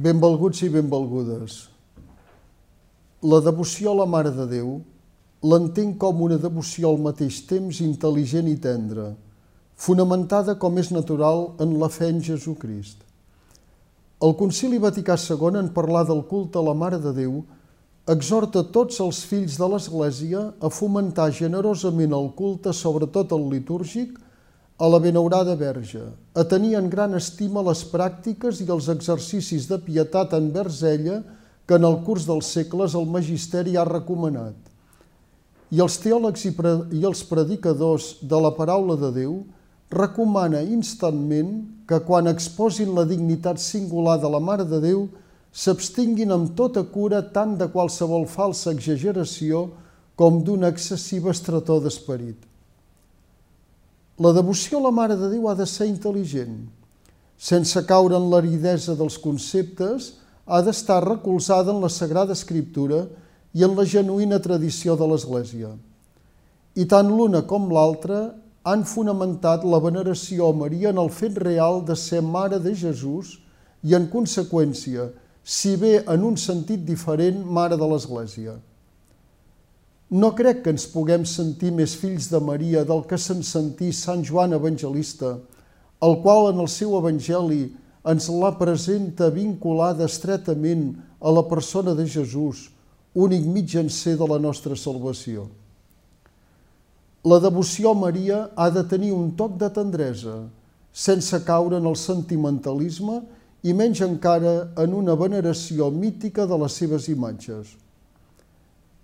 Benvolguts i benvolgudes. La devoció a la Mare de Déu l'entenc com una devoció al mateix temps intel·ligent i tendra, fonamentada com és natural en la fe en Jesucrist. El Concili Vaticà II, en parlar del culte a la Mare de Déu, exhorta tots els fills de l'Església a fomentar generosament el culte, sobretot el litúrgic, a la benaurada verge, a tenir en gran estima les pràctiques i els exercicis de pietat envers ella que en el curs dels segles el magisteri ha recomanat. I els teòlegs i, pre i els predicadors de la paraula de Déu recomana instantment que quan exposin la dignitat singular de la Mare de Déu s'abstinguin amb tota cura tant de qualsevol falsa exageració com d'una excessiva estretor d'esperit. La devoció a la Mare de Déu ha de ser intel·ligent. Sense caure en l'aridesa dels conceptes, ha d'estar recolzada en la Sagrada Escriptura i en la genuïna tradició de l'Església. I tant l'una com l'altra han fonamentat la veneració a Maria en el fet real de ser mare de Jesús i, en conseqüència, si bé en un sentit diferent, mare de l'Església. No crec que ens puguem sentir més fills de Maria del que se'n sentí Sant Joan Evangelista, el qual en el seu Evangeli ens la presenta vinculada estretament a la persona de Jesús, únic mitjancer de la nostra salvació. La devoció a Maria ha de tenir un toc de tendresa, sense caure en el sentimentalisme i menys encara en una veneració mítica de les seves imatges.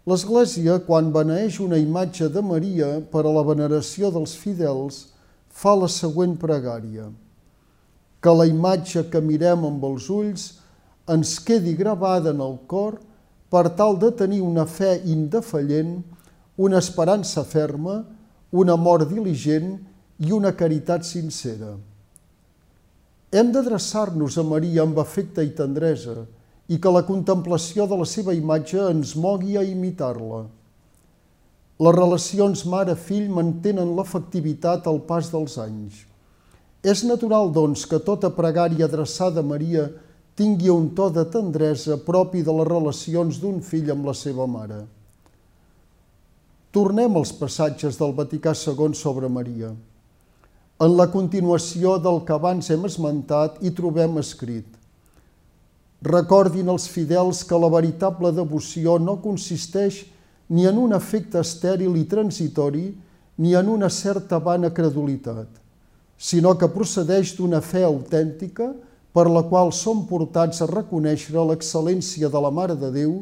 L'Església, quan beneeix una imatge de Maria per a la veneració dels fidels, fa la següent pregària. Que la imatge que mirem amb els ulls ens quedi gravada en el cor per tal de tenir una fe indefallent, una esperança ferma, un amor diligent i una caritat sincera. Hem d'adreçar-nos a Maria amb afecte i tendresa, i que la contemplació de la seva imatge ens mogui a imitar-la. Les relacions mare-fill mantenen l'efectivitat al pas dels anys. És natural, doncs, que tota pregària adreçada a Maria tingui un to de tendresa propi de les relacions d'un fill amb la seva mare. Tornem als passatges del Vaticà II sobre Maria. En la continuació del que abans hem esmentat hi trobem escrit Recordin els fidels que la veritable devoció no consisteix ni en un efecte estèril i transitori, ni en una certa vana credulitat, sinó que procedeix d'una fe autèntica per la qual som portats a reconèixer l'excel·lència de la Mare de Déu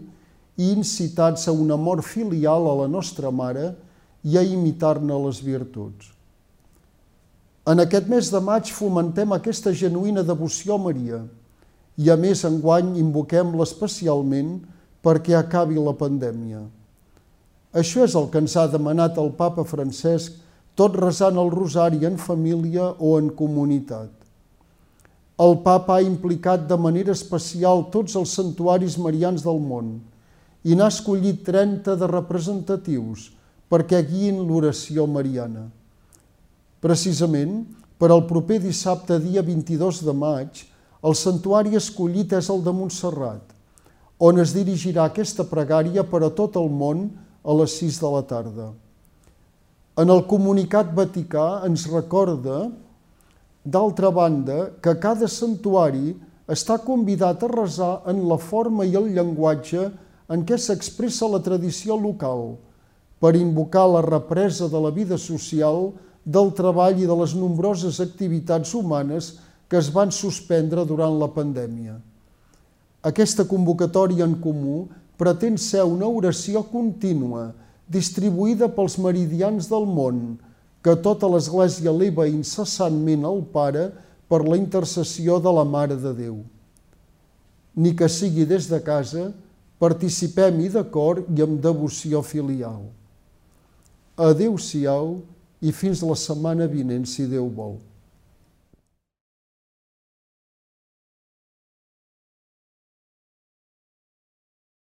i incitats a un amor filial a la nostra Mare i a imitar-ne les virtuts. En aquest mes de maig fomentem aquesta genuïna devoció a Maria, i a més enguany invoquem-la especialment perquè acabi la pandèmia. Això és el que ens ha demanat el papa Francesc, tot resant el rosari en família o en comunitat. El papa ha implicat de manera especial tots els santuaris marians del món i n'ha escollit 30 de representatius perquè guiïn l'oració mariana. Precisament, per al proper dissabte, dia 22 de maig, el santuari escollit és el de Montserrat, on es dirigirà aquesta pregària per a tot el món a les 6 de la tarda. En el comunicat vaticà ens recorda, d'altra banda, que cada santuari està convidat a resar en la forma i el llenguatge en què s'expressa la tradició local, per invocar la represa de la vida social, del treball i de les nombroses activitats humanes que es van suspendre durant la pandèmia. Aquesta convocatòria en comú pretén ser una oració contínua, distribuïda pels meridians del món, que tota l'Església eleva incessantment al Pare per la intercessió de la Mare de Déu. Ni que sigui des de casa, participem-hi de cor i amb devoció filial. Adéu-siau i fins la setmana vinent, si Déu vol.